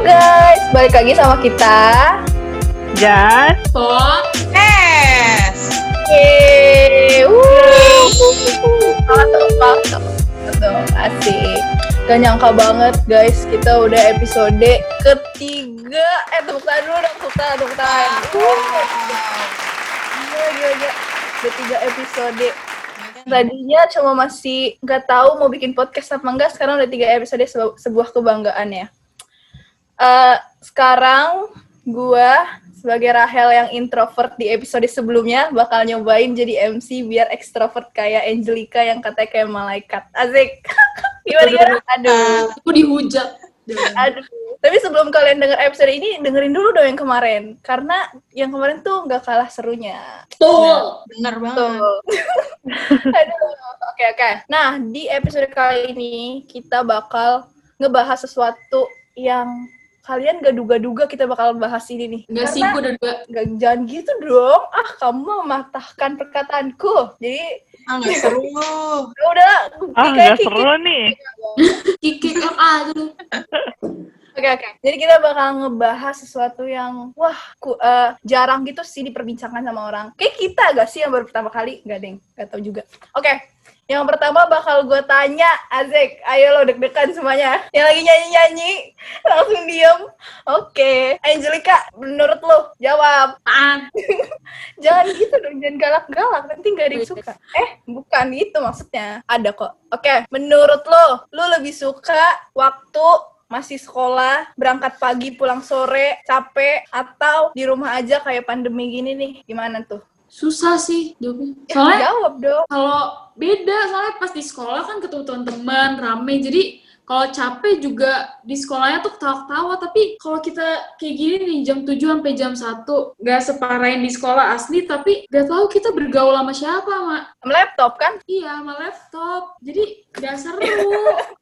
guys, balik lagi sama kita. Jas, Pop, Es. Yeay, asik. Gak nyangka banget guys, kita udah episode ketiga. Eh, tepuk tangan dulu dong, tepuk tangan, tepuk tangan. Gila, gila, gila. Udah tiga episode. Tadinya cuma masih nggak tahu mau bikin podcast apa enggak, sekarang udah tiga episode sebu- sebuah kebanggaan ya. Eh, sekarang gua sebagai Rahel yang introvert di episode sebelumnya bakal nyobain jadi MC biar ekstrovert kayak Angelica yang katanya kayak malaikat. Asik. gimana gimana? Aduh. aku dihujat. Aduh. Tapi sebelum kalian denger episode ini, dengerin dulu dong yang kemarin. Karena yang kemarin tuh nggak kalah serunya. Betul. Bener banget. Tuh. Aduh. Oke, oke. Nah, di episode kali ini kita bakal ngebahas sesuatu yang kalian gak duga-duga kita bakal bahas ini nih. Enggak sih, gue udah dua. Nggak, jangan gitu dong. Ah, kamu mematahkan perkataanku. Jadi, Ah, nggak seru. ya udah. ah kayak nggak Kiki. seru nih. Kiki FA tuh. Oke, oke. Jadi kita bakal ngebahas sesuatu yang, wah, ku, eh, jarang gitu sih diperbincangkan sama orang. Kayak kita gak sih yang baru pertama kali? Gak, deng. Gak tau juga. Oke. Yang pertama bakal gue tanya, Azek, ayo lo deg-degan semuanya. Yang lagi nyanyi-nyanyi, langsung diem. Oke. Angelica, menurut lo, jawab. Apaan? Jangan gitu dong, jangan galak-galak. Nanti gak ada yang suka. Eh, bukan itu maksudnya. Ada kok. Oke, menurut lo, lo lebih suka waktu masih sekolah, berangkat pagi, pulang sore, capek, atau di rumah aja kayak pandemi gini nih? Gimana tuh? Susah sih jawabnya. Eh, Soalnya jawab dong. kalau beda, soalnya pas di sekolah kan ketemu teman-teman, rame. Jadi kalau capek juga di sekolahnya tuh ketawa-ketawa. Tapi kalau kita kayak gini nih, jam 7 sampai jam 1, gak separahin di sekolah asli, tapi gak tahu kita bergaul sama siapa, Mak. Sama laptop kan? Iya, sama laptop. Jadi gak seru.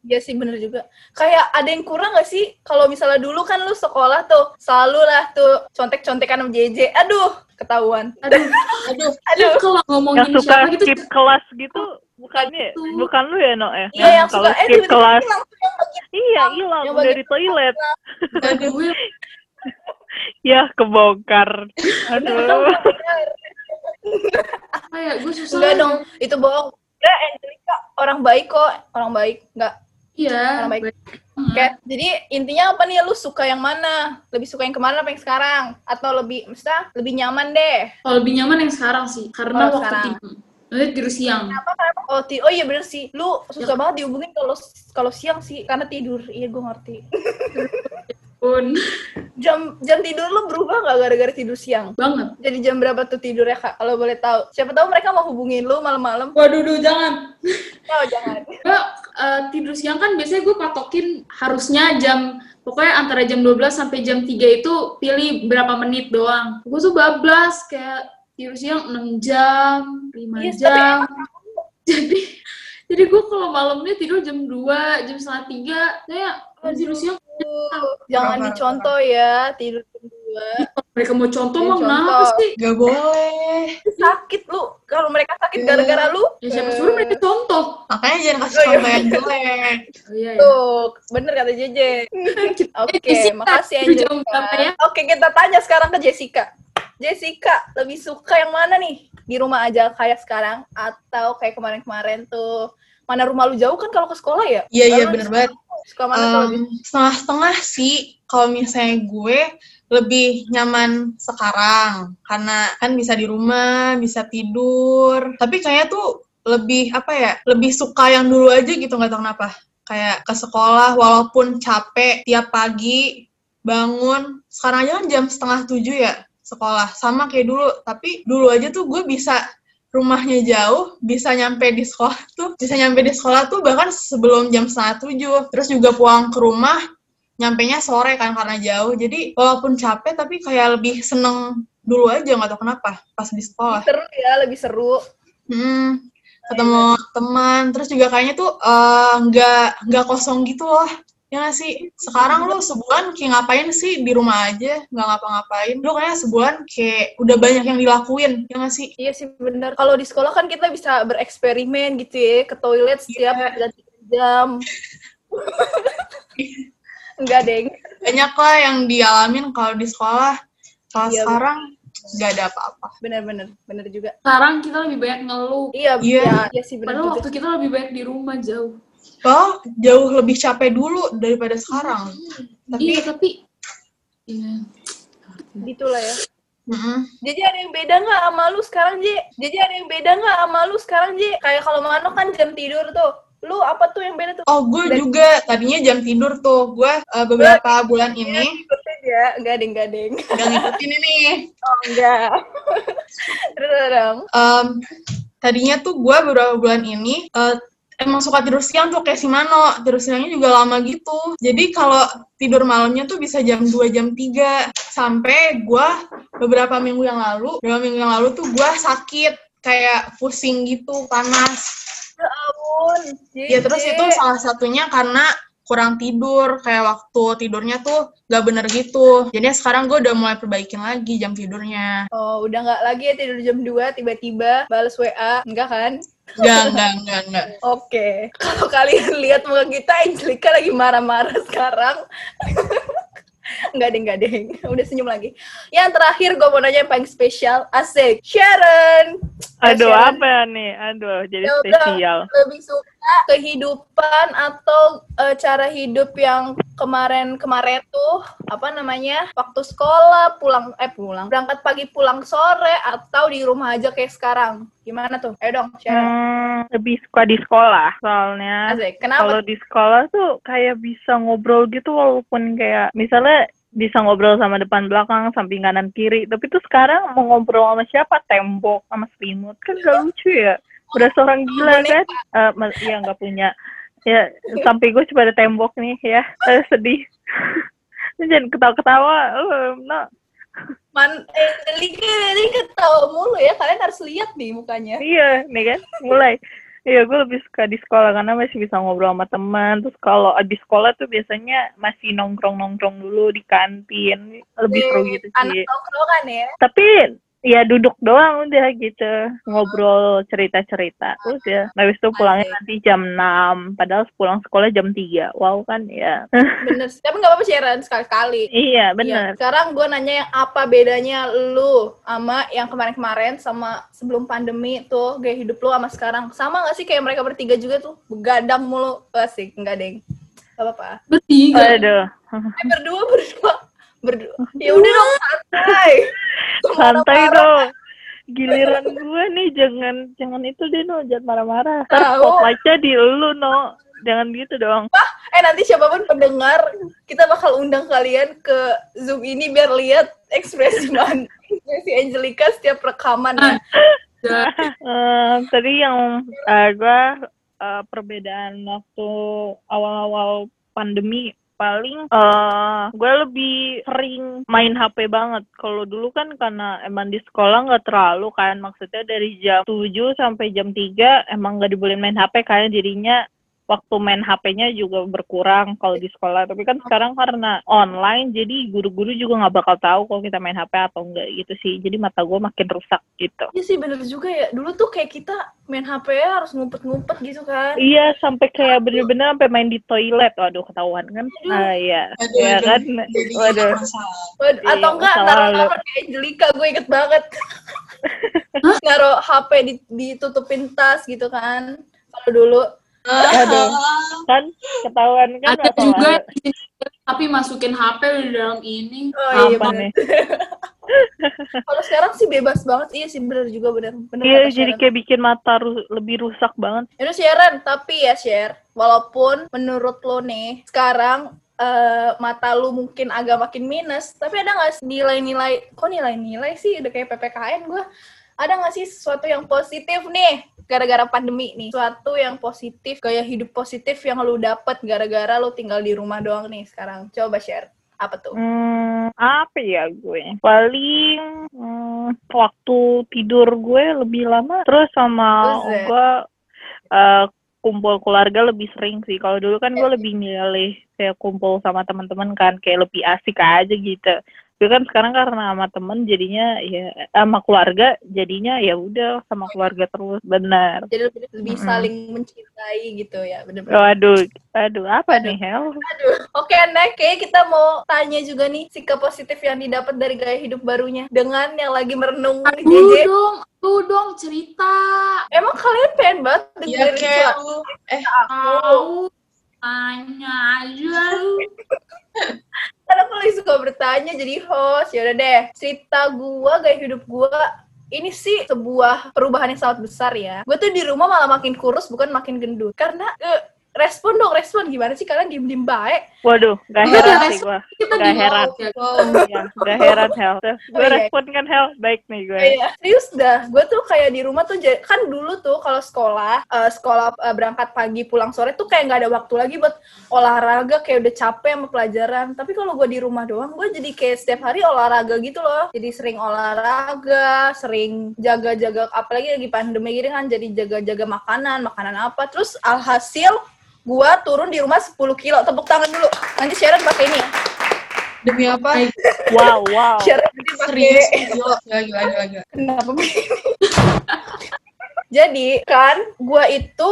Iya sih bener juga. Kayak ada yang kurang gak sih? Kalau misalnya dulu kan lu sekolah tuh, selalu lah tuh contek-contekan sama JJ. Aduh, ketahuan. Aduh, Aduh, Aduh. kalau Yang ngomongin suka siapa gitu, skip kelas gitu, bukannya, Tuh. bukan lu ya, No? Ya? Iya, yang kalau suka, eh, skip tiba-tiba kelas, iya, hilang, di toilet. Ya, kebongkar. Aduh. apa ya, gue susah. Enggak dong, itu bohong. Ya, Angelica orang baik kok, orang baik. Enggak. Iya. Orang baik. baik. Hmm. Oke, jadi intinya apa nih? Lu suka yang mana? Lebih suka yang kemarin apa yang sekarang? Atau lebih, misalnya lebih nyaman deh? Kalau lebih nyaman yang sekarang sih, karena Oh, waktu sekarang. tidur. Nanti tidur siang. Kenapa? Kenapa? Oh, ti- oh iya bener sih. Lu susah Ya. banget dihubungin kalau kalau siang sih karena tidur. Iya, gue ngerti. Pun Jam jam tidur lu berubah nggak gara-gara tidur siang? banget. Jadi jam berapa tuh tidurnya kak? Kalau boleh tahu. Siapa tahu mereka mau hubungin lu malam-malam. Waduh, duh, jangan. Oh jangan. Gue eh, tidur siang kan biasanya gue patokin harusnya jam pokoknya antara jam 12 sampai jam 3 itu pilih berapa menit doang. Gue tuh bablas kayak tidur siang 6 jam, 5 Iya, jam. Jadi jadi gue kalau malamnya tidur jam 2, jam setengah 3, saya tidur siang jangan dicontoh ya tidur jam dua. mereka mau contoh Iya, mah kenapa sih? nggak boleh. Sakit lu. Kalau mereka sakit Iya. gara-gara lu. Ya siapa suruh mereka contoh? Makanya jangan kasih Oh, iya. contoh yang jelek. Oh iya ya. Tuh, bener kata JJ. Oke, Jessica, makasih Angelica. berapa ya? Oke, kita tanya sekarang ke Jessica. Jessica, lebih suka yang mana nih? Di rumah aja kayak sekarang atau kayak kemarin-kemarin tuh? Mana rumah lu jauh kan kalau ke sekolah ya? Iya, iya bener banget. Suka mana Em, setengah-setengah sih kalau misalnya gue lebih nyaman sekarang karena kan bisa di rumah bisa tidur tapi kayaknya tuh lebih apa ya lebih suka yang dulu aja gitu nggak tahu kenapa kayak ke sekolah walaupun capek tiap pagi bangun sekarang aja kan jam setengah tujuh ya sekolah. Sama kayak dulu tapi dulu aja tuh gue bisa rumahnya jauh bisa nyampe di sekolah tuh bisa nyampe di sekolah tuh bahkan sebelum jam setengah tujuh. Terus juga pulang ke rumah nyampe nya sore kan karena jauh. Jadi walaupun capek tapi kayak lebih seneng dulu aja nggak tahu kenapa pas di sekolah. Seru ya, lebih seru. hmm, ketemu teman. Terus juga kayaknya tuh eh, nggak nggak kosong gitu loh ya nggak sih sekarang lu sebulan kayak ngapain sih di rumah aja nggak ngapa-ngapain lu kayaknya sebulan kayak udah banyak yang dilakuin ya nggak sih Iya sih bener. Kalau di sekolah kan kita bisa bereksperimen gitu ya, ke toilet setiap ganti jam. Enggak, Deng. banyak lah yang dialamin kalau di sekolah. Kalau Iya, sekarang nggak ada apa-apa. Bener-bener, bener juga. Sekarang kita lebih banyak ngeluh. Iya, Iya. iya, iya sih bener Padahal juga. waktu kita lebih banyak di rumah jauh. Oh, jauh lebih capek dulu daripada sekarang. Tapi, Iya, tapi iya. Gitulah ya. mm-mm. Jadi ada yang beda nggak sama lu sekarang, Ji? Jadi ada yang beda nggak sama lu sekarang, Ji? Kayak kalau Mano kan jam tidur tuh. Lu apa tuh yang beda tuh? oh gue Dan- juga tadinya jam tidur tuh. Gue eh, beberapa bulan ini Ikutin ya, gading-gading. nggak ngikutin ini. Oh, enggak. Terus dong. Em, tadinya tuh gue beberapa bulan ini eh, emang suka tidur siang tuh kayak si Mano. Tidur siangnya juga lama gitu. Jadi kalau tidur malamnya tuh bisa jam 2, jam 3. Sampai gue beberapa minggu yang lalu, beberapa minggu yang lalu tuh gue sakit. Kayak pusing gitu, panas. Ya ampun. Ya terus itu salah satunya karena kurang tidur. Kayak waktu tidurnya tuh gak bener gitu. Jadi sekarang gue udah mulai perbaikin lagi jam tidurnya. Oh, udah nggak lagi ya tidur jam 2 tiba-tiba balas WA. Enggak kan? Enggak, enggak, enggak, enggak. Oke. Kalau kalian lihat muka kita, Angelika lagi marah-marah sekarang. Enggak deng, enggak deng. Udah senyum lagi. Yang terakhir gue mau nanya yang paling spesial. Asik. Sharon. Aduh, Sharon. apa nih? Aduh, jadi Ya udah, spesial. Lebih suka kehidupan atau eh, cara hidup yang kemarin-kemarin tuh apa namanya waktu sekolah pulang eh pulang berangkat pagi pulang sore atau di rumah aja kayak sekarang gimana tuh ayo dong Sharon Hmm, lebih suka di sekolah soalnya. Asik. kenapa Kalau di sekolah tuh kayak bisa ngobrol gitu walaupun kayak misalnya bisa ngobrol sama depan belakang, samping kanan kiri. Tapi tuh sekarang mau ngobrol sama siapa? Tembok sama selimut kan gak lucu ya. Udah seorang gila kan? Eh, ma- Iya nggak punya. Ya sampai gue cuma ada tembok nih ya. Eh, sedih. Jangan ketawa-ketawa. Eh, no. Man, eh, ini ketawa mulu ya. Kalian harus lihat nih mukanya. Iya, nih kan, mulai. Iya, gue lebih suka di sekolah karena masih bisa ngobrol sama teman. Terus kalau abis sekolah tuh biasanya masih nongkrong-nongkrong dulu di kantin. Lebih seru gitu Anak sih. nongkrongan ya. Tapi ya duduk doang udah gitu. Ngobrol cerita-cerita. Terus ya, habis itu pulangnya nanti jam 6. Padahal pulang sekolah jam 3. Wow kan ya. Bener. Tapi nggak apa-apa Sharon sekali-kali. iya, Iya. bener. Sekarang gue nanya yang apa bedanya lu sama yang kemarin-kemarin sama sebelum pandemi tuh gaya hidup lu sama sekarang sama gak sih kayak mereka bertiga juga tuh begadang mulu asik enggak deng gak apa-apa Bertiga. Aduh. eh, berdua berdua berdua ya udah dong santai dong. Giliran gue nih jangan jangan itu deh no, jangan marah-marah. Ntar Tahu. spotlightnya di lu no. Jangan gitu dong. eh nanti siapa pun pendengar kita bakal undang kalian ke zoom ini biar lihat ekspresi man ekspresi Angelica setiap rekaman ya. Eh, tadi yang eh, gue eh, perbedaan waktu awal-awal pandemi paling eh gue lebih sering main HP banget. Kalau dulu kan karena emang di sekolah nggak terlalu kan, maksudnya dari jam 7 sampai jam 3 emang nggak dibolehin main HP karena jadinya waktu main HP-nya juga berkurang kalau di sekolah. Tapi kan sekarang karena online, jadi guru-guru juga nggak bakal tahu kalau kita main HP atau enggak gitu sih. Jadi mata gue makin rusak gitu. Iya sih bener juga ya. Dulu tuh kayak kita main HP ya harus ngumpet-ngumpet gitu kan. Iya, sampai kayak bener-bener sampai main di toilet. Waduh, ketahuan kan? Ah, iya. Aduh, Iya aduh. kan? Jadi Waduh. masalah. Waduh, Iya, atau enggak masa naruh-naruh di Angelica, gue inget banget. naruh HP di- ditutupin tas gitu kan. Kalau dulu. Aduh. Kan ketahuan kan Ada juga tapi masukin HP di dalam ini. Oh iya apa bener. nih? Kalau sekarang sih bebas banget. Iya sih bener juga bener. bener Iya, jadi Sharon. kayak bikin mata ru- lebih rusak banget. Itu Sharon, tapi ya share. Walaupun menurut lo nih, sekarang eh, mata lu mungkin agak makin minus, tapi ada nggak sih nilai-nilai, kok nilai-nilai sih udah kayak PPKN gue, ada nggak sih sesuatu yang positif nih gara-gara pandemi nih? Sesuatu yang positif, gaya hidup positif yang lu dapet gara-gara lu tinggal di rumah doang nih sekarang. Coba share. Apa tuh? Hmm, apa ya gue? Paling hmm, waktu tidur gue lebih lama. Terus sama Buset. gue eh, kumpul keluarga lebih sering sih. Kalau dulu kan gue lebih milih kayak kumpul sama teman-teman kan, kayak lebih asik aja gitu. Tapi kan sekarang karena sama temen jadinya ya sama keluarga jadinya ya udah sama keluarga terus benar. Jadi lebih, lebih Mm-mm. saling mencintai gitu ya, bener-bener. Waduh, aduh apa nih Hel? Aduh. Oke, Nek, kayaknya kita mau tanya juga nih sikap positif yang didapat dari gaya hidup barunya dengan yang lagi merenung JJ. dong, lu dong cerita. Emang kalian pengen banget Iya dengerin suara lu. Eh, Tahu. Tanya aja lu. Karena aku lagi suka bertanya jadi host. Yaudah deh, cerita gua, gaya hidup gua ini sih sebuah perubahan yang sangat besar ya. Gue tuh di rumah malah makin kurus, bukan makin gendut. Karena eh, respon dong, respon gimana sih kalian diem-diem baik? Waduh, gak Iya, heran sih gua. Kita Gak heran. bawah, ya. wow. Ya, gak heran Hel. Tuh, Oh, gue iya. respon kan Hel, baik nih gue. Iya, serius dah. Gue tuh kayak di rumah tuh kan dulu tuh kalau sekolah, eh, sekolah eh, berangkat pagi pulang sore tuh kayak nggak ada waktu lagi buat olahraga, kayak udah capek sama pelajaran. Tapi kalau gue di rumah doang, gue jadi kayak setiap hari olahraga gitu loh. Jadi sering olahraga, sering jaga-jaga, apalagi lagi pandemi gini kan, jadi jaga-jaga makanan, makanan apa. Terus alhasil gue turun di rumah 10 kilo. Tepuk tangan dulu. Nanti Sharon pakai ini ya. Demi apa? Wow, wow. Sharon nanti pakai Serius, gila, gila, gila, gila, gila. Kenapa begini? Jadi kan gua itu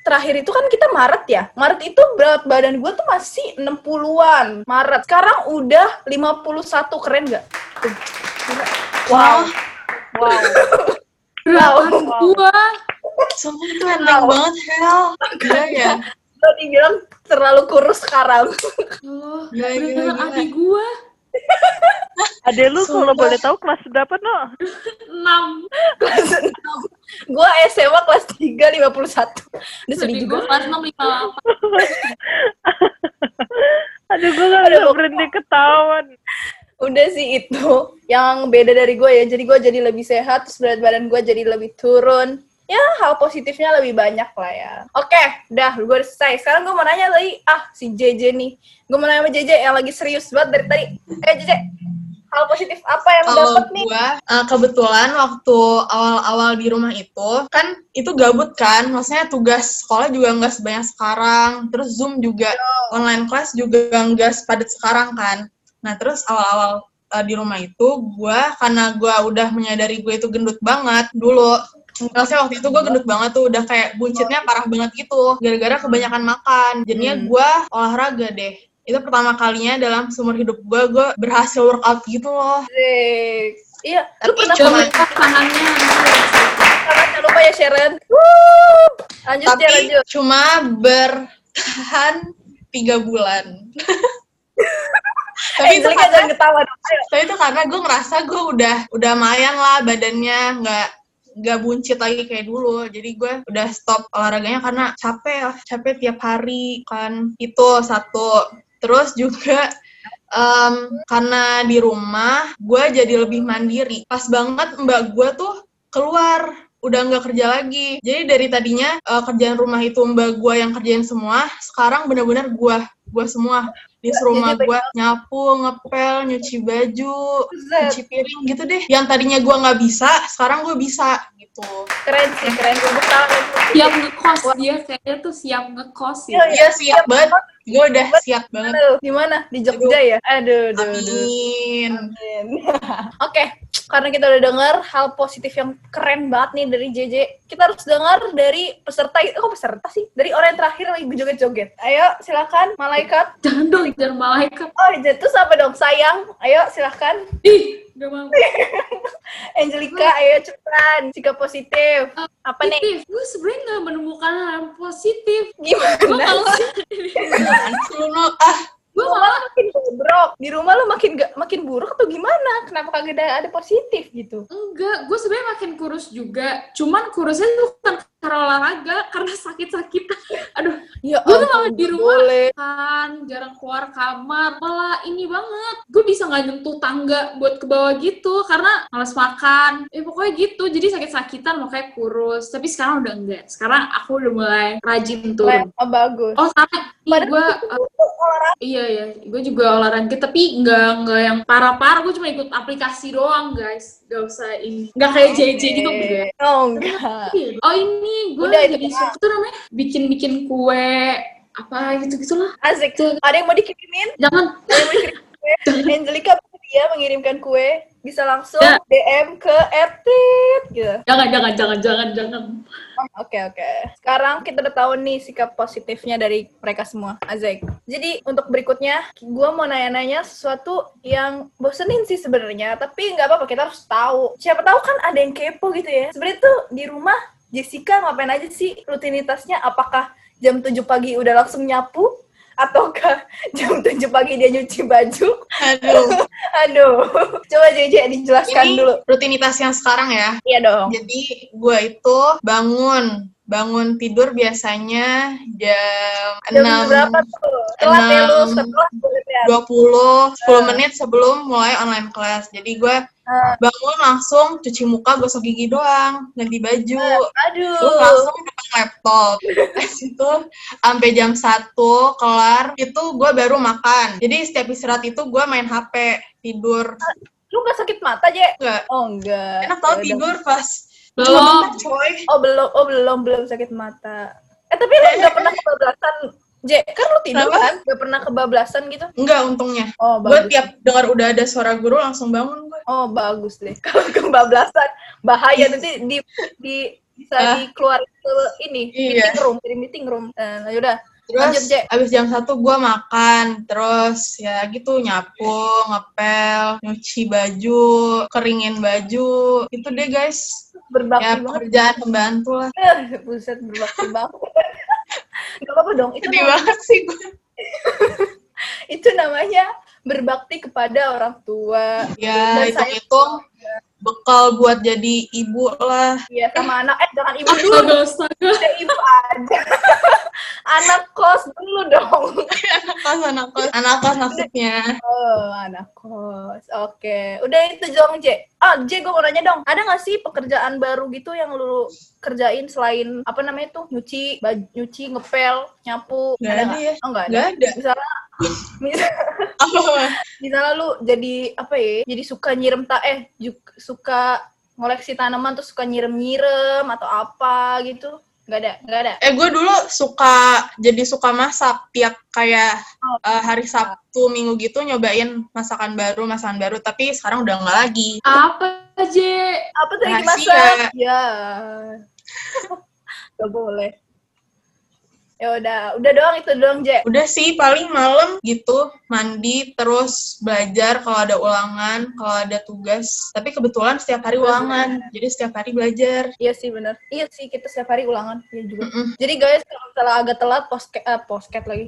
terakhir itu kan kita Maret ya. Maret itu berat badan gua tuh masih 60-an. Maret. Sekarang udah 51. Keren gak? Tuh. Gila. Wow. Wow. Beratan Wow. gua. Sumpah itu enteng banget, Hel. Gila ya? Tadi bilang terlalu kurus sekarang. Loh, Gila, gila, beratan gila. adik gua. Adek lu kalau boleh tahu kelas berapa no? 6. kelas 6. Gua SMA kelas 3 51. Udah sedih juga. gua kelas 6 58. Aduh gue gak bisa berhenti ketahuan. Udah sih itu yang beda dari gue ya. Jadi gue jadi lebih sehat, terus berat badan gue jadi lebih turun. Ya, hal positifnya lebih banyak lah ya. Oke, udah, gue udah selesai. Sekarang gue mau nanya lagi, ah, si JJ nih. Gue mau nanya sama JJ yang lagi serius banget dari tadi. Eh, JJ, hal positif apa yang lo Kalau dapet nih? gua eh, kebetulan waktu awal-awal di rumah itu kan itu gabut kan, maksudnya tugas sekolah juga nggak sebanyak sekarang, terus zoom juga online class juga nggak sepadat sekarang kan. Nah terus awal-awal eh, di rumah itu gua karena gua udah menyadari gue itu gendut banget dulu. Maksudnya waktu itu gue gendut banget tuh, udah kayak buncitnya parah banget gitu, gara-gara kebanyakan makan. Jadinya Hmm. gua olahraga deh. Itu pertama kalinya dalam seumur hidup gue, gue berhasil workout gitu loh. Asik. Iya, lu pernah tangannya. jangan lupa ya Sharon. Wuh. Lanjut tapi ya, lanjut. cuma bertahan tiga bulan. tapi itu karena, ketawa tapi itu karena gue ngerasa gue udah udah mayan lah badannya nggak nggak buncit lagi kayak dulu. Jadi gue udah stop olahraganya karena capek capek tiap hari kan. Itu satu. Terus juga em, karena di rumah gue jadi lebih mandiri. Pas banget mbak gue tuh keluar udah nggak kerja lagi. Jadi dari tadinya eh, kerjaan rumah itu mbak gue yang kerjain semua sekarang benar-benar gue gue semua di rumah Jadi gue nyapu ngepel nyuci baju cuci piring gitu deh yang tadinya gue nggak bisa sekarang gue bisa gitu Keren sih, keren. Tepuk tangan. Siap ngekos dia kayaknya tuh siap ngekos ya. Iya, iya siap banget gue udah siap banget Aduh, di mana? Di Jogja ya? Aduh, aduh, aduh. amin Amin. Oke, karena kita udah dengar hal positif yang keren banget nih dari JJ, kita harus dengar dari peserta, kok peserta sih? Dari orang yang terakhir lagi joget-joget. Ayo, silakan, malaikat. Jangan dong, jangan malaikat. Oh, itu apa dong? Sayang, ayo silakan. Ih, gak mau. Angelica, ayo cepetan. Sikap positif. Apa nih? Positif. Gue sebenarnya gak menemukan hal yang positif. Gue Gimana? malah, Apaan sih ah gue malah makin bobrok. Di rumah lu makin gak, makin buruk atau gimana? Kenapa kagak ada, ada positif gitu? enggak. Gue sebenarnya makin kurus juga. Cuman kurusnya tuh bukan karena olahraga, karena sakit-sakitan. Aduh, Ya Gua tuh malah di rumah. boleh. kan jarang keluar kamar malah ini banget gue bisa nggak nyentuh tangga buat ke bawah gitu karena malas makan eh pokoknya gitu jadi sakit-sakitan makanya kurus tapi sekarang udah enggak sekarang aku udah mulai rajin turun Oh, bagus. oh sama gue iya ya gue juga olahraga tapi nggak nggak yang parah-parah gue cuma ikut aplikasi doang guys gak usah ini nggak kayak JJ gitu enggak Oh, enggak. oh ini gue Udah, jadi suka tuh namanya bikin-bikin kue apa gitu gitulah Asik. Ada yang mau dikirimin? jangan Ada yang mau dikirimin? Angelica mau dia mengirimkan kue, bisa langsung Ya. DM ke Etit gitu. Jangan, jangan, jangan, jangan, jangan. Oke oke. Sekarang kita udah tahu nih sikap positifnya dari mereka semua. Azek. Jadi untuk berikutnya, gue mau nanya-nanya sesuatu yang bosenin sih sebenarnya. Tapi nggak apa-apa, kita harus tahu. Siapa tahu kan ada yang kepo gitu ya. Sebenarnya tuh di rumah Jessica ngapain aja sih rutinitasnya? Apakah jam 7 pagi udah langsung nyapu? Ataukah jam 7 pagi dia nyuci baju? Aduh. Aduh, coba JJ dijelaskan Ini dulu. rutinitas yang sekarang ya. Iya dong. Jadi gue itu bangun bangun tidur biasanya jam Jam 6 berapa tuh? Telat ya lu, enam, setelah boleh ya. 20 10 menit sebelum mulai online kelas. Jadi gue Ah. bangun langsung cuci muka, gosok gigi doang, ganti baju. Aduh. Terus langsung depan laptop. Terus itu sampai jam 1 kelar, itu gue baru makan. Jadi setiap istirahat itu gue main HP, tidur. Lu gak sakit mata, Je? Enggak. Oh, enggak. Enak tau Ya tidur pas Belum. coy. Oh, belum. Oh, belum. Belum sakit mata. Eh, tapi lu gak pernah kebablasan, Je? Kan lu tidur Kenapa? kan? Gak pernah kebablasan gitu? Enggak untungnya. Oh, Gue bagus. tiap dengar udah ada suara guru langsung bangun gue. Oh, bagus deh. Kalau kebablasan, bahaya. Nanti di, di bisa Ah. dikeluarin ke ini, Iya. meeting room. Dari meeting room. Eh, yaudah. Terus Lanjut, Je. abis jam satu gue makan, terus ya gitu nyapu, ngepel, nyuci baju, keringin baju, itu deh guys. Berbakti Ya banget. pekerjaan pembantu lah. Buset, berbakti banget. Gak apa-apa dong. Itu Sedih banget sih gue. itu namanya berbakti kepada orang tua. Ya Dan itu saya- itu bekal buat jadi ibu lah. Iya, sama anak. Eh, jangan ibu dulu. Astaga, astaga. Ibu aja. anak kos dulu dong. anak kos, anak kos, anak kos maksudnya. Oh, anak kos. Oke. Udah itu dong, J. Ah, J, gue mau nanya dong. Ada nggak sih pekerjaan baru gitu yang lu kerjain selain, apa namanya tuh, nyuci, baju, nyuci, ngepel, nyapu? Nggak ada nggak? ya. Oh, nggak ada. Gak ada. Misalnya, misal, Apa? misalnya lu jadi, apa ya, jadi suka nyirem tak, eh, suka ngoleksi tanaman tuh suka nyirem-nyirem atau apa gitu. Nggak ada, nggak ada. Eh gue dulu suka jadi suka masak tiap kayak Oh. eh, hari Sabtu Minggu gitu nyobain masakan baru masakan baru tapi sekarang udah nggak lagi. Apa, Je? Apa tuh yang Rahasia. dimasak? Ya. Gak boleh. Ya udah, udah doang itu doang, Je. Udah sih paling malam gitu mandi terus belajar kalau ada ulangan kalau ada tugas. Tapi kebetulan setiap hari ulangan jadi setiap hari belajar. Iya sih bener. Iya sih kita setiap hari ulangan. Iya juga. Mm-mm. Jadi guys kalau misalnya agak telat postcat eh, postcat lagi.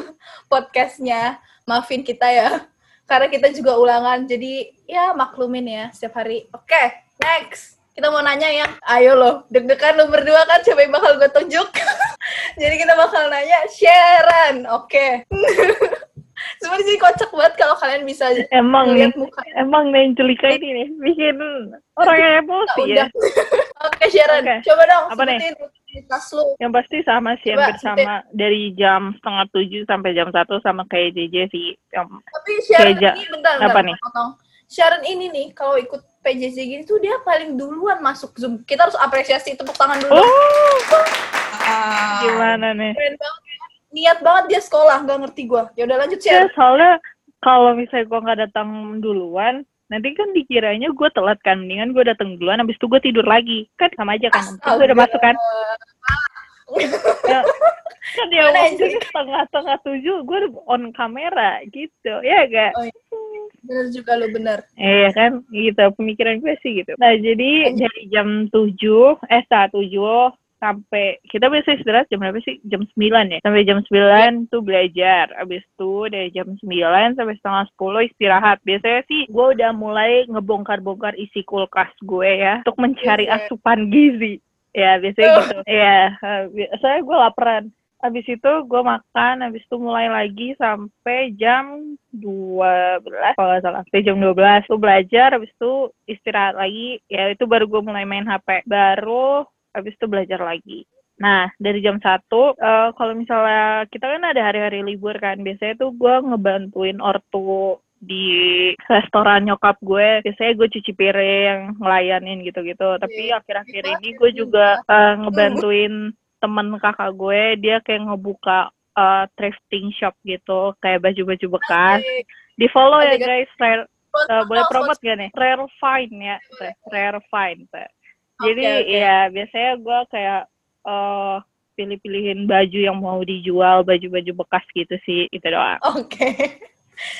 Podcastnya maafin kita ya. Karena kita juga ulangan. Jadi ya maklumin ya setiap hari. Oke, next. Kita mau nanya yang, ayo loh, deg-degan lo berdua kan siapa yang bakal gue tunjuk. Jadi kita bakal nanya Sharon, oke. Sebenarnya sih kocak banget kalau kalian bisa Emang nih, lihat muka. emang Nenjelika ini nih bikin orang yang emosi ya. Oke Sharon, Oke. coba dong Apa nih? sebutin lu. Yang pasti sama sih, Coba, hampir sama dari jam setengah tujuh sampai jam satu sama kayak JJ sih. Yang Tapi Sharon Keja. ini bentar, Apa bentar, nih? potong. Sharon ini nih kalau ikut PJJ gini tuh dia paling duluan masuk Zoom. Kita harus apresiasi tepuk tangan dulu. oh, Ah. gimana nih? Keren banget. ya. Niat banget dia sekolah, nggak ngerti gua. Ya udah lanjut Ya, Sharon. soalnya kalau misalnya gue nggak datang duluan, nanti kan dikiranya gue telat kan. Mendingan gue datang duluan, habis itu gue tidur lagi. Kan sama aja kan. Kan gue udah masuk kan. Ya, kan dia waktu setengah-setengah tujuh, gue udah on kamera gitu. Ya gak? Oh, Bener juga lu bener. Iya kan, gitu pemikiran gue sih gitu. Nah jadi dari jam 7, eh setengah 7 sampai kita biasa istirahat jam berapa sih? Jam 9 ya. Sampai jam 9 tuh belajar. Abis itu dari jam 9 sampai setengah 10 istirahat. Biasanya sih gue udah mulai ngebongkar-bongkar isi kulkas gue ya untuk mencari Iya. asupan gizi. Ya biasanya gitu. Iya, eh, bi- soalnya gue laparan. Habis itu gue makan, habis itu mulai lagi sampai jam 12 kalau nggak salah. Sampai jam 12 tuh belajar, habis itu istirahat lagi. Ya itu baru gue mulai main HP. Baru habis itu belajar lagi. Nah, dari jam 1, eh, kalau misalnya kita kan ada hari-hari libur kan, biasanya tuh gue ngebantuin ortu di restoran nyokap gue. Biasanya gue cuci piring, ngelayanin gitu-gitu. Tapi akhir-akhir ini gue juga eh, ngebantuin temen kakak gue, dia kayak ngebuka eh, thrifting shop gitu, kayak baju-baju bekas. Di follow ya guys, Ra- Eh, boleh promote gak nih? Rare Find ya, teh. Rare Find teh. Jadi Oke, oke. ya biasanya gue kayak eh pilih-pilihin baju yang mau dijual, baju-baju bekas gitu sih, itu doang. Oke.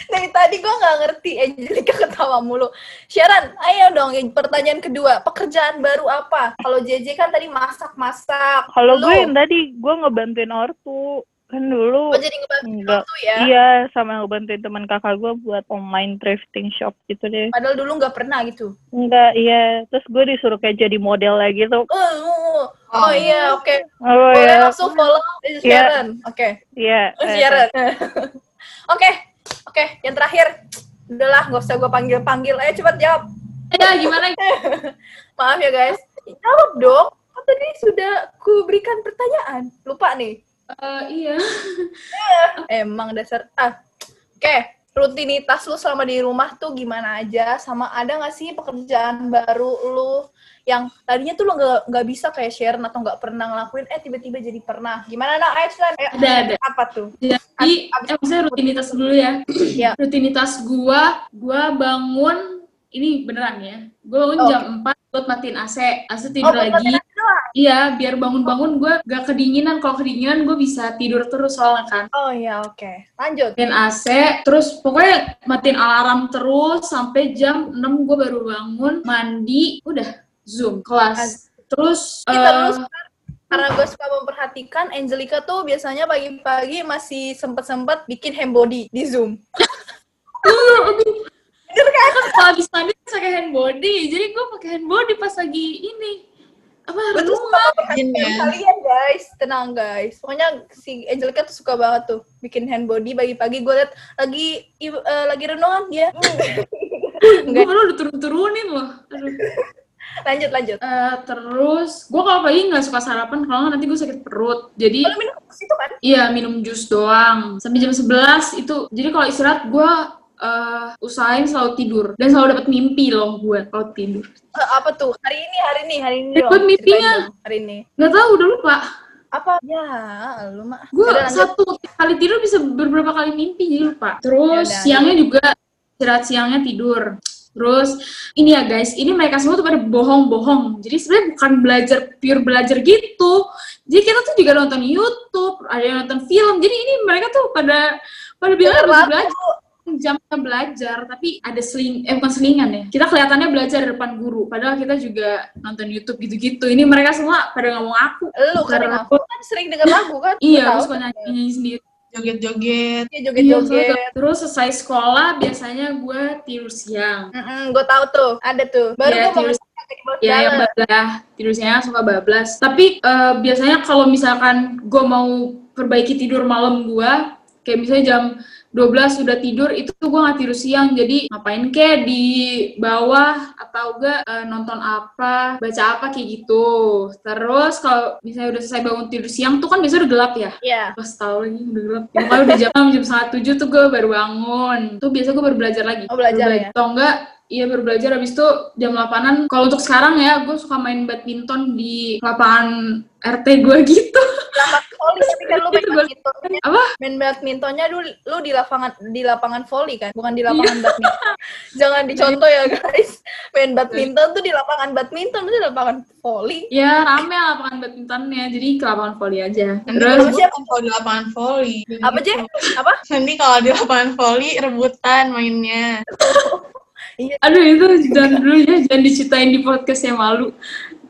Dari tadi gue nggak ngerti Angelica ketawa mulu. Sharon, ayo dong yang pertanyaan kedua. Pekerjaan baru apa? Kalau JJ kan tadi masak-masak. Kalau gue yang tadi gue ngebantuin ortu kan dulu Oh, jadi ngebantu Enggak. tuh ya? iya sama ngebantuin teman kakak gue buat online thrifting shop gitu deh. Padahal dulu nggak pernah gitu. Enggak, iya. Terus gue disuruh kayak jadi model lagi tuh. Oh, oh, oh iya, oke. Oh Boleh ya, langsung follow this is Iya. Sharon. Oke. iya. Oh, eh, Sharon. Oke, oke. Yang terakhir. Udahlah, nggak usah gue panggil-panggil. Ayo cepat jawab. Ya gimana? Maaf ya guys. Jawab dong. Kan tadi sudah ku berikan pertanyaan. Lupa nih. Eh, iya. Emang dasar ah. Oke, rutinitas lu selama di rumah tuh gimana aja? Sama ada nggak sih pekerjaan baru lu yang tadinya tuh lu nggak nggak bisa kayak share atau nggak pernah ngelakuin, eh tiba-tiba jadi pernah. Gimana nak? Slan. Ayo, Ada, ada. Apa tuh? Jadi, Abis- eh, maksudnya rutinitas dulu ya. Ya. Rutinitas gua, gua bangun, ini beneran ya. Gua bangun Oh. jam 4 buat matiin AC. AC tidur buat lagi. Iya, biar bangun-bangun gua gak kedinginan. Kalau kedinginan gua bisa tidur terus soalnya kan. Oh iya, oke. Lanjut. Matiin AC, terus pokoknya matiin alarm terus sampai jam 6 gua baru bangun, mandi, udah Zoom kelas. Terus Kita terus karena gue suka memperhatikan Angelica tuh biasanya pagi-pagi masih sempet-sempet bikin hand body di Zoom. kan kalau habis mandi pakai hand body jadi gue pakai hand body pas lagi ini apa Betul ya. kalian guys, tenang guys. Pokoknya si Angelica tuh suka banget tuh bikin hand body pagi-pagi. Gue liat lagi eh, lagi renungan dia. gue baru udah turun-turunin loh Aduh. lanjut lanjut. Eh, terus gue kalau pagi nggak suka sarapan kalau nggak nanti gue sakit perut jadi Kalau minum ke situ kan? iya minum jus doang sampai jam 11 itu jadi kalau istirahat gue eh, usahain selalu tidur dan selalu dapat mimpi loh gue kalau tidur Eh, apa tuh? Hari ini, hari ini, hari ini. Dong. mimpinya. Hari ini. nggak tahu udah lupa Apa? Ya, lu mah. gue satu kali tidur bisa beberapa kali mimpi jadi lupa terus Yaudah, siangnya juga istirahat siangnya tidur terus ini ya guys ini mereka semua tuh pada bohong-bohong jadi sebenarnya bukan belajar pure belajar gitu jadi kita tuh juga nonton YouTube ada yang nonton film jadi ini mereka tuh pada pada bilang banget. belajar jamnya belajar tapi ada seling eh bukan selingan ya kita kelihatannya belajar di depan guru padahal kita juga nonton YouTube gitu-gitu ini mereka semua pada ngomong aku Lu kan aku kan sering denger lagu kan? iya aku tahu. suka nyanyi sendiri Joget-joget. Iya, Iya, joget-joget. terus selesai sekolah biasanya gue tidur siang. gue tahu tuh, ada tuh. Baru Iya, gue mau tidur- Ya yang jalan. bablas, tidur siang suka bablas. Tapi eh, biasanya kalau misalkan gue mau perbaiki tidur malam gue, kayak misalnya jam 12 sudah tidur, itu tuh gue nggak tidur siang. Jadi ngapain kek di bawah atau enggak eh, nonton apa, baca apa kayak gitu. Terus kalau misalnya udah selesai bangun tidur siang tuh kan biasanya udah gelap ya. Iya. pas tahu lagi udah gelap ya, pokoknya udah jam jam setengah tujuh tuh gue baru bangun tuh biasa gue baru belajar lagi Oh, belajar Baru ya? atau enggak iya baru belajar habis itu jam 8an kalau untuk sekarang ya gue suka main badminton di lapangan RT gue gitu Lapangan volley ketika lu main Itu gua- badmintonnya. apa Main badmintonnya lu, lu di lapangan di lapangan volley kan, bukan di Iya. lapangan badminton. Jangan dicontoh ya guys. Main badminton tuh di lapangan badminton, itu di lapangan volley. ya rame lapangan badmintonnya jadi ke lapangan volley aja terus siapa? kalau di lapangan volley. Apa Gitu. Jeh? Apa? Nanti kalau di lapangan volley rebutan mainnya. aduh itu jangan dulu ya jangan diceritain di podcast yang malu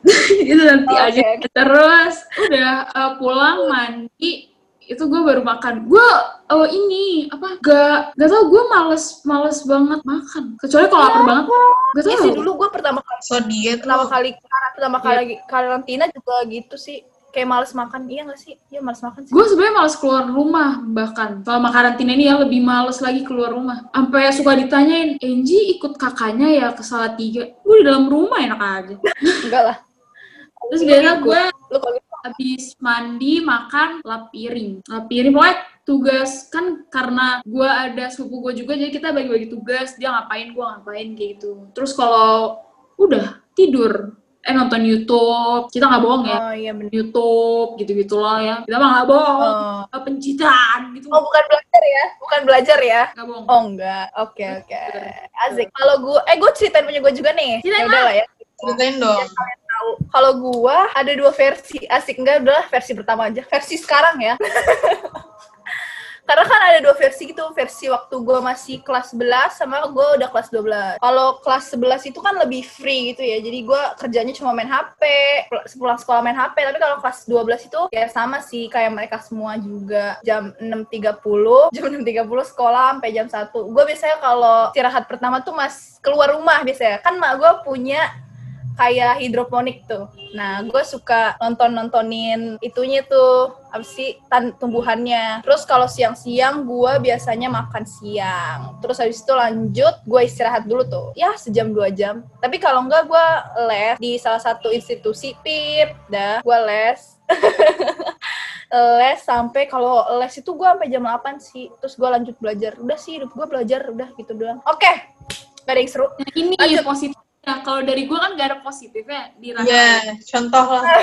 itu nanti Oke, aja oke. terus udah uh, pulang mandi itu gue baru makan gue oh ini apa gak gak tau gue males males banget makan kecuali kalau lapar banget gak Iya tau sih dulu gue pertama kali So diet pertama lu. kali pertama Iya. kali karantina juga gitu sih. Kayak males makan, iya gak sih? Iya males makan sih. gue sebenarnya males keluar rumah bahkan. Selama karantina ini ya lebih males lagi keluar rumah. Sampai suka ditanyain Enji ikut kakaknya ya ke Salatiga gue di dalam rumah enak aja. Enggak lah. terus biasa gue Lu kalau gitu. habis mandi makan lap piring. Lap piring pokoknya tugas. Kan karena gue ada sepupu gue juga jadi kita bagi-bagi tugas. Dia ngapain gue ngapain kayak gitu. Terus kalau udah tidur eh nonton YouTube. Kita nggak bohong ya. Oh iya bener. YouTube gitu-gitu loh ya. Kita mah nggak bohong. Oh. Pencitraan gitu. oh bukan belajar ya? Bukan belajar ya? Nggak bohong. Oh enggak, oke oke. Asik. Kalau gue, eh gue ceritain punya gue juga nih. Ceritain, Ya udah lah ya. Ceritain dong. Tahu. Kalau gue ada dua versi. Asik enggak? Udah versi pertama aja. Versi sekarang ya. Karena kan ada dua versi gitu, versi waktu gue masih kelas 11 sama gue udah kelas 12. Kalau kelas 11 itu kan lebih free gitu ya, jadi gue kerjanya cuma main HP, pulang sekolah main HP, tapi kalau kelas 12 itu ya sama sih kayak mereka semua juga. Jam 6.30, jam 6.30 sekolah sampai jam 1. Gue biasanya kalau istirahat pertama tuh mas keluar rumah biasanya. Kan mak gue punya kayak hidroponik tuh. Nah, gue suka nonton-nontonin itunya tuh, apa sih, tan tumbuhannya. Terus kalau siang-siang gue biasanya makan siang. Terus habis itu lanjut, gue istirahat dulu tuh. Ya, sejam dua jam. Tapi kalau enggak, gue les di salah satu institusi PIP. Dah, gue les. les sampai kalau les itu gue sampai jam 8 sih. Terus gue lanjut belajar. Udah sih, hidup gue belajar. Udah gitu doang. Oke, gak ada yang seru. Nah, ini Lanjut. positif. Nah, kalau dari gue kan gak ada positifnya di. Iya, contoh lah.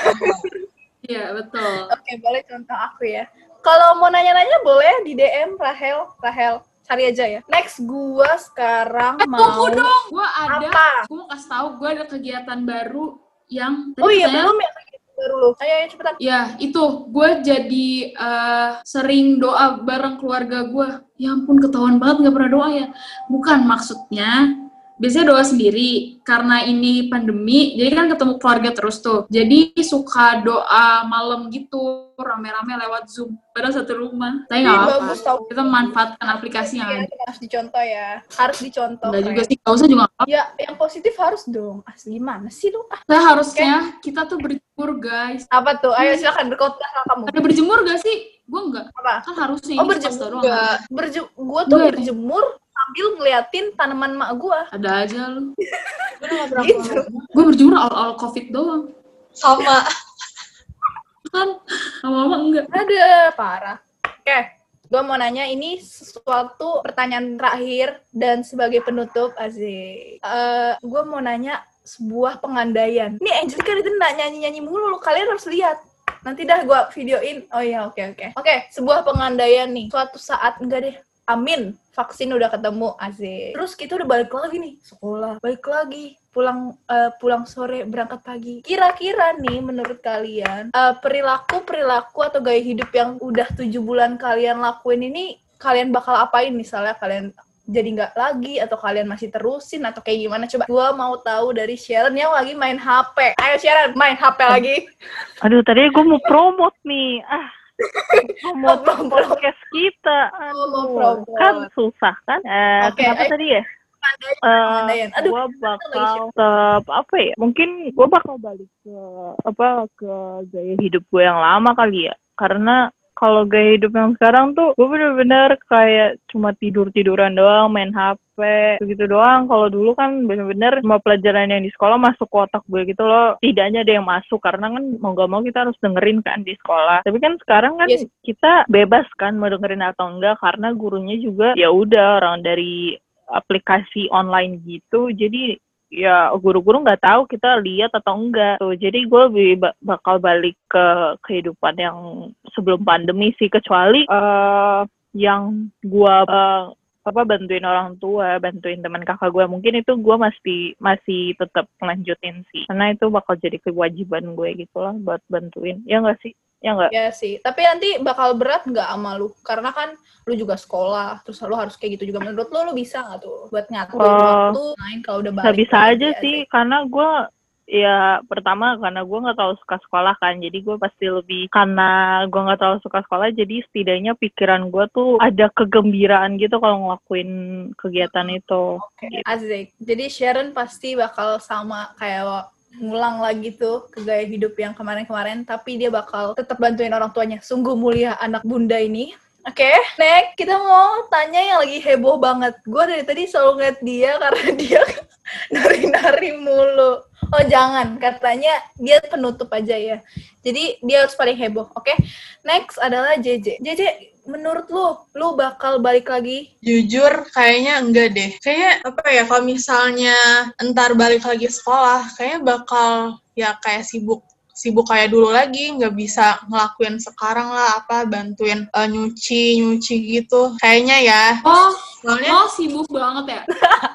Iya, betul. Oke, boleh contoh aku ya. Kalau mau nanya-nanya boleh di DM Rahel, Rahel cari aja ya. Next gua sekarang Eh, mau tunggu dong. Gue ada. apa? Gue mau kasih tahu gue ada kegiatan baru yang... Oh iya, belum ya baru lu. Ayo, ayo cepetan. Ya, itu. Gue jadi eh, sering doa bareng keluarga gue. Ya ampun, ketahuan banget gak pernah doa ya. Bukan maksudnya, biasanya doa sendiri. Karena ini pandemi, jadi kan ketemu keluarga terus tuh. Jadi suka doa malam gitu, rame-rame lewat Zoom. Padahal satu rumah. Tapi Ih, nggak tau. Kita memanfaatkan aplikasi yang Ya, ada. harus dicontoh ya. Harus dicontoh. Enggak juga sih, gak usah juga nggak apa-apa. Ya, yang positif harus dong. Asli gimana sih lu? Ah, Nah, harusnya kita tuh berjemur, guys. apa tuh? Ayo silakan berkhotbah lah kamu. Ada berjemur gak sih? Gue enggak. Apa? Kan harusnya Oh, berjemur. Enggak. Gua tuh Gue- berjemur sambil ngeliatin tanaman mak gua. Ada aja lu. Gue Gitu. Gue berjemur awal-awal covid doang. Sama. Kan lama-lama enggak. Ada parah. Oke, gue mau nanya ini sesuatu pertanyaan terakhir dan sebagai penutup Aziz. Eh gue mau nanya sebuah pengandaian. Ini Angelica itu nggak nyanyi-nyanyi mulu, lu kalian harus lihat. Nanti dah gue videoin. Oh iya, oke oke. Oke, sebuah pengandaian nih. Suatu saat enggak deh. Amin, vaksin udah ketemu Aziz. Terus kita udah balik lagi nih sekolah, balik lagi pulang eh, pulang sore berangkat pagi. Kira-kira nih menurut kalian eh, perilaku perilaku atau gaya hidup yang udah tujuh bulan kalian lakuin ini kalian bakal apain misalnya kalian jadi nggak lagi atau kalian masih terusin atau kayak gimana coba gua mau tahu dari Sharon yang lagi main HP ayo Sharon main HP lagi Aduh, tadi gue mau promote nih. Ah, promote podcast kita. Aduh, kan susah kan? Eh, kenapa tadi ya? Eh, aduh gue bakal tetap apa ya? Mungkin gue bakal balik ke apa ke gaya hidup gue yang lama kali ya. Karena kalau gaya hidup yang sekarang tuh gue bener-bener kayak cuma tidur tiduran doang, main HP begitu doang. Kalau dulu kan bener-bener semua pelajaran yang di sekolah masuk ke otak gue gitu loh. Tidaknya ada yang masuk karena kan mau gak mau kita harus dengerin kan di sekolah. Tapi kan sekarang kan Yes. kita bebas kan mau dengerin atau enggak karena gurunya juga ya udah orang dari aplikasi online gitu jadi ya guru-guru nggak tahu kita lihat atau enggak. Tuh jadi gue lebih ba- bakal balik ke kehidupan yang sebelum pandemi sih kecuali eh yang gue eh, apa bantuin orang tua bantuin teman kakak gue mungkin itu gue masih masih tetap lanjutin sih. Karena itu bakal jadi kewajiban gue gitu lah buat bantuin. Ya enggak sih ya enggak Ya sih, tapi nanti bakal berat nggak sama lu? Karena kan lu juga sekolah, terus lu harus kayak gitu juga. Menurut lu, lu bisa nggak tuh buat ngatur Oh, waktu main kalau udah balik? Bisa aja sih, karena gue ya pertama karena gue nggak terlalu suka sekolah kan, jadi gue pasti lebih karena gue nggak terlalu suka sekolah, jadi setidaknya pikiran gue tuh ada kegembiraan gitu kalau ngelakuin kegiatan itu. Oke, Asik. Jadi Sharon pasti bakal sama kayak ngulang lagi tuh ke gaya hidup yang kemarin-kemarin, tapi dia bakal tetap bantuin orang tuanya. Sungguh mulia anak bunda ini. Oke, next kita mau tanya yang lagi heboh banget. Gue dari tadi selalu ngeliat dia karena dia nari-nari mulu. Oh jangan, katanya dia penutup aja ya. Jadi dia harus paling heboh, oke? Next adalah JJ. JJ, menurut lu, lu bakal balik lagi? Jujur, kayaknya enggak deh. Kayaknya apa ya, kalau misalnya entar balik lagi sekolah, kayaknya bakal ya kayak sibuk sibuk kayak dulu lagi. Nggak bisa ngelakuin sekarang lah apa bantuin eh, nyuci nyuci gitu. Kayaknya ya. Oh, soalnya oh sibuk banget ya.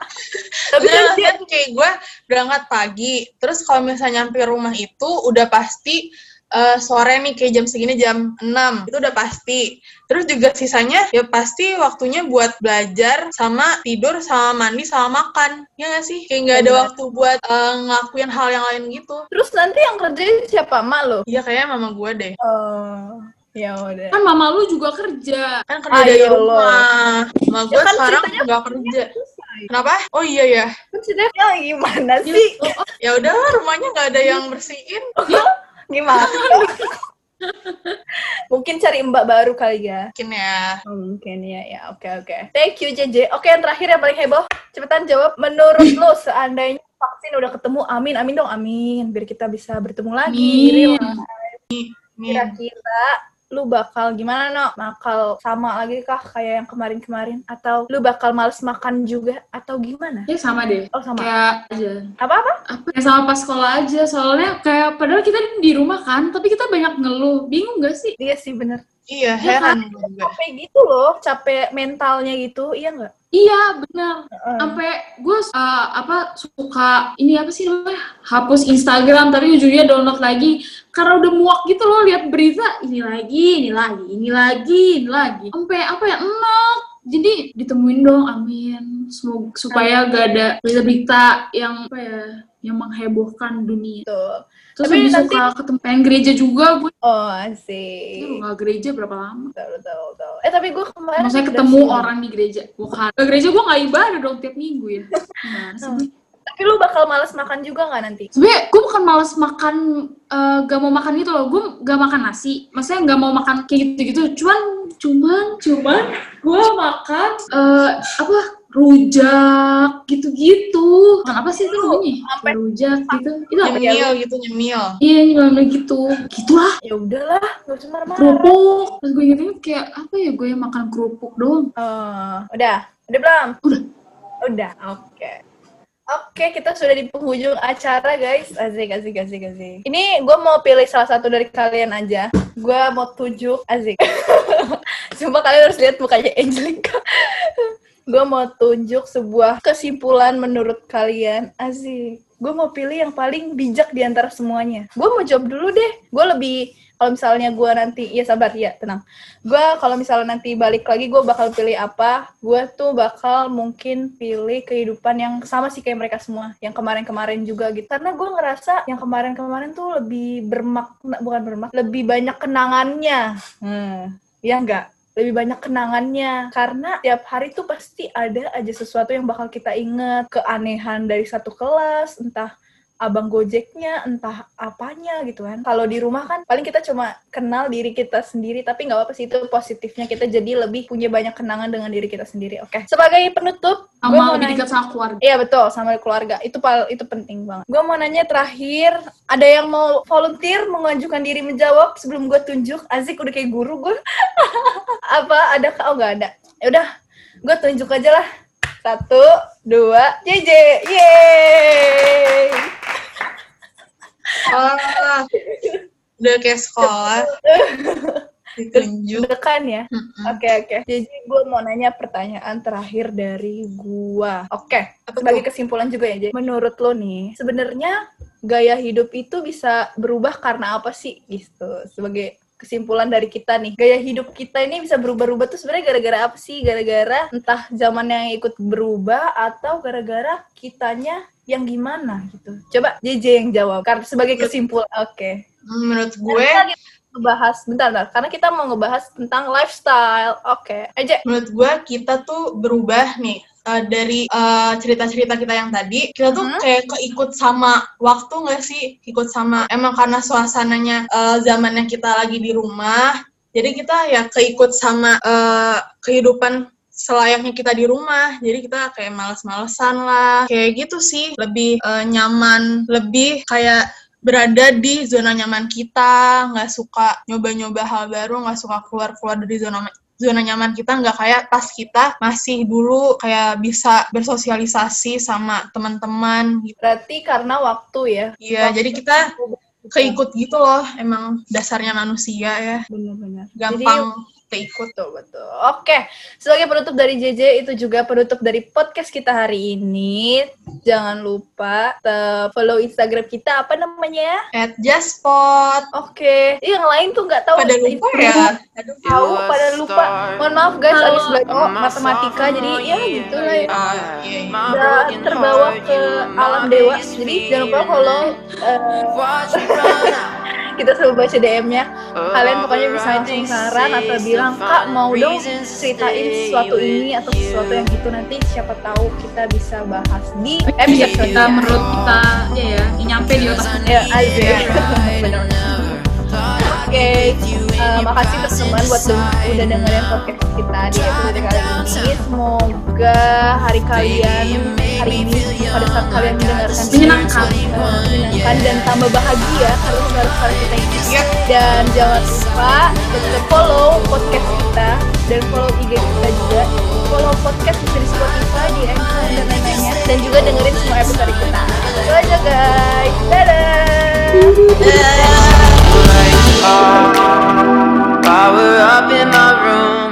Tapi kan kayak gue berangkat pagi, terus kalau misalnya nyampe rumah itu udah pasti eh, sore nih kayak jam segini jam 6, itu udah pasti. Terus juga sisanya ya pasti waktunya buat belajar sama tidur sama mandi sama makan. Ya nggak sih? Kayak nggak ada Bener. waktu buat eh, ngelakuin hal yang lain gitu. terus nanti yang kerjain siapa? Mak lo? Iya kayaknya mama gue deh. Oh, ya udah. Kan mama lu juga kerja. Kan kerja dari Ayo lo. rumah. Mama gue Ya kan sekarang nggak kerja. Kenapa? Oh iya ya. Kan ceritanya gimana sih? Oh, oh, Ya udahlah rumahnya nggak ada yang bersihin. Gimana? Mungkin cari mbak baru kali ya. Mungkin ya. Oh, mungkin ya, ya. Oke, oke. Thank you, JJ. Oke, yang terakhir yang paling heboh. Cepetan jawab. Menurut lo, seandainya vaksin udah ketemu, amin, amin dong, amin. Biar kita bisa bertemu lagi. Kira-kira lu bakal gimana, no? Bakal sama lagi kah kayak yang kemarin-kemarin? Atau lu bakal males makan juga? Atau gimana? ya sama deh. Oh, sama. Kayak aja. Apa-apa? Apa? Kayak sama pas sekolah aja. Soalnya kayak padahal kita di rumah kan, tapi kita banyak ngeluh. Bingung gak sih? Iya sih, bener. Iya, Ya heran juga. Capek gitu loh, capek mentalnya gitu, iya nggak? Iya, benar. Sampai gue uh, apa suka ini apa sih namanya hapus Instagram tapi ujungnya download lagi. Karena udah muak gitu loh lihat berita ini lagi ini lagi ini lagi ini lagi. Sampai apa ya enak jadi ditemuin dong amin. Semoga supaya gak ada berita-berita yang apa ya yang menghebohkan dunia. Tuh. terus Tapi lebih nanti- suka ketemu pengen gereja juga gue Oh, asik. Lu nggak gereja berapa lama. Betul, betul, betul. Eh, tapi gue kemarin... maksudnya ketemu sih. orang di gereja. Bukan. Ke gereja gue nggak ibadah dong tiap minggu ya. Hmm. Tapi lu bakal males makan juga nggak nanti? sebenernya gue bukan males makan eh, gak mau makan gitu loh. Gue gak makan nasi. Maksudnya gak mau makan kayak gitu gitu cuman cuman cuman gue makan eh, apa rujak gitu-gitu makan apa sih itu namanya Sampai- rujak gitu itu apa ya Nyemil gitu, nyemil. iya nyelama gitu gitulah Ya udahlah, gak usah marah-marah. kerupuk terus gue inget kayak apa ya gue yang makan kerupuk doang Oh, udah, udah belum? Udah. Udah, oke. Oke, kita sudah di penghujung acara, guys. Asik, asik, asik, asik. Ini gue mau pilih salah satu dari kalian aja. Gue mau tunjuk, asik. Sumpah kalian harus lihat mukanya Angelica. Gue mau tunjuk sebuah kesimpulan menurut kalian. Asik. Gue mau pilih yang paling bijak di antara semuanya. Gue mau jawab dulu deh. Gue lebih kalau misalnya gue nanti, ya sabar, ya tenang. Gue kalau misalnya nanti balik lagi, gue bakal pilih apa? Gue tuh bakal mungkin pilih kehidupan yang sama sih kayak mereka semua, yang kemarin-kemarin juga gitu. Karena gue ngerasa yang kemarin-kemarin tuh lebih bermakna, bukan bermakna, lebih banyak kenangannya. Hmm, ya enggak? Lebih banyak kenangannya. Karena tiap hari tuh pasti ada aja sesuatu yang bakal kita inget keanehan dari satu kelas entah abang gojeknya entah apanya gitu kan kalau di rumah kan paling kita cuma kenal diri kita sendiri tapi nggak apa-apa sih itu positifnya kita jadi lebih punya banyak kenangan dengan diri kita sendiri oke sebagai penutup gue sama mau lebih nanya dekat sama keluarga Iya betul sama keluarga itu pal itu penting banget. Gue mau nanya terakhir, ada yang mau volunteer mengajukan diri menjawab sebelum gue tunjuk? Azik udah kayak guru gue. Apa ada oh nggak ada? Ya udah, gue tunjuk aja lah. Satu, dua, JJ, yeay. Ah, udah kayak sekolah. Ditunjuk. Dekan ya. Oke oke. Jadi gue mau nanya pertanyaan terakhir dari gua. Oke. Apa Sebagai kesimpulan juga ya, Jay. Menurut lo nih, sebenarnya gaya hidup itu bisa berubah karena apa sih? Gitu. Sebagai kesimpulan dari kita nih, gaya hidup kita ini bisa berubah-ubah tuh sebenarnya gara-gara apa sih? Gara-gara entah zaman yang ikut berubah atau gara-gara kitanya yang gimana gitu. Coba JJ yang jawab. Karena sebagai kesimpulan. Oke. Menurut gue, ngebahas bentar, bentar. Karena kita mau ngebahas tentang lifestyle. Oke. Aja. menurut gue kita tuh berubah nih eh, dari eh, cerita-cerita kita yang tadi kita tuh Hmm. kayak keikut sama waktu nggak sih ikut sama emang karena suasananya eh, zamannya kita lagi di rumah jadi kita ya keikut sama eh, kehidupan selayaknya kita di rumah jadi kita kayak males-malesan lah kayak gitu sih lebih eh, nyaman lebih kayak berada di zona nyaman kita nggak suka nyoba-nyoba hal baru nggak suka keluar-keluar dari zona zona nyaman kita nggak kayak pas kita masih dulu kayak bisa bersosialisasi sama teman-teman gitu. Berarti karena waktu ya. Iya, jadi kita keikut gitu loh, emang dasarnya manusia ya, Benar-benar. gampang keikut. Betul, betul. Oke, sebagai penutup dari JJ, itu juga penutup dari podcast kita hari ini. Jangan lupa te- follow Instagram kita, apa namanya? At Jaspot. Oke, yang lain tuh nggak tahu. Pada lupa ya. Aduh, Tahu, pada lupa. Mohon maaf guys, Halo. abis belajar oh, matematika, jadi ya gitu lah ya. Ah, iya, iya. Udah terbawa ke alam dewa, jadi jangan lupa follow. eh, kita selalu baca DM-nya. Kalian pokoknya bisa langsung saran atau bilang, Kak mau dong ceritain sesuatu ini atau sesuatu yang itu nanti siapa tahu kita bisa bahas di episode kita menurut kita ya ya yang nyampe di otak. Ya, aja. Benar. Oke, eh, makasih teman-teman buat udah dengerin podcast kita di episode kali ini. Semoga hari kalian hari ini pada saat kalian mendengarkan Menyenangkan. eh, menyenangkan dan tambah bahagia karena suara-suara kita ini. Dan jangan lupa tetap follow podcast kita dan follow IG kita juga. Follow podcast bisa di Spotify, di Anchor dan lain-lainnya. Dan juga dengerin semua episode kita. Itu aja guys. Dadah. Power up in my room.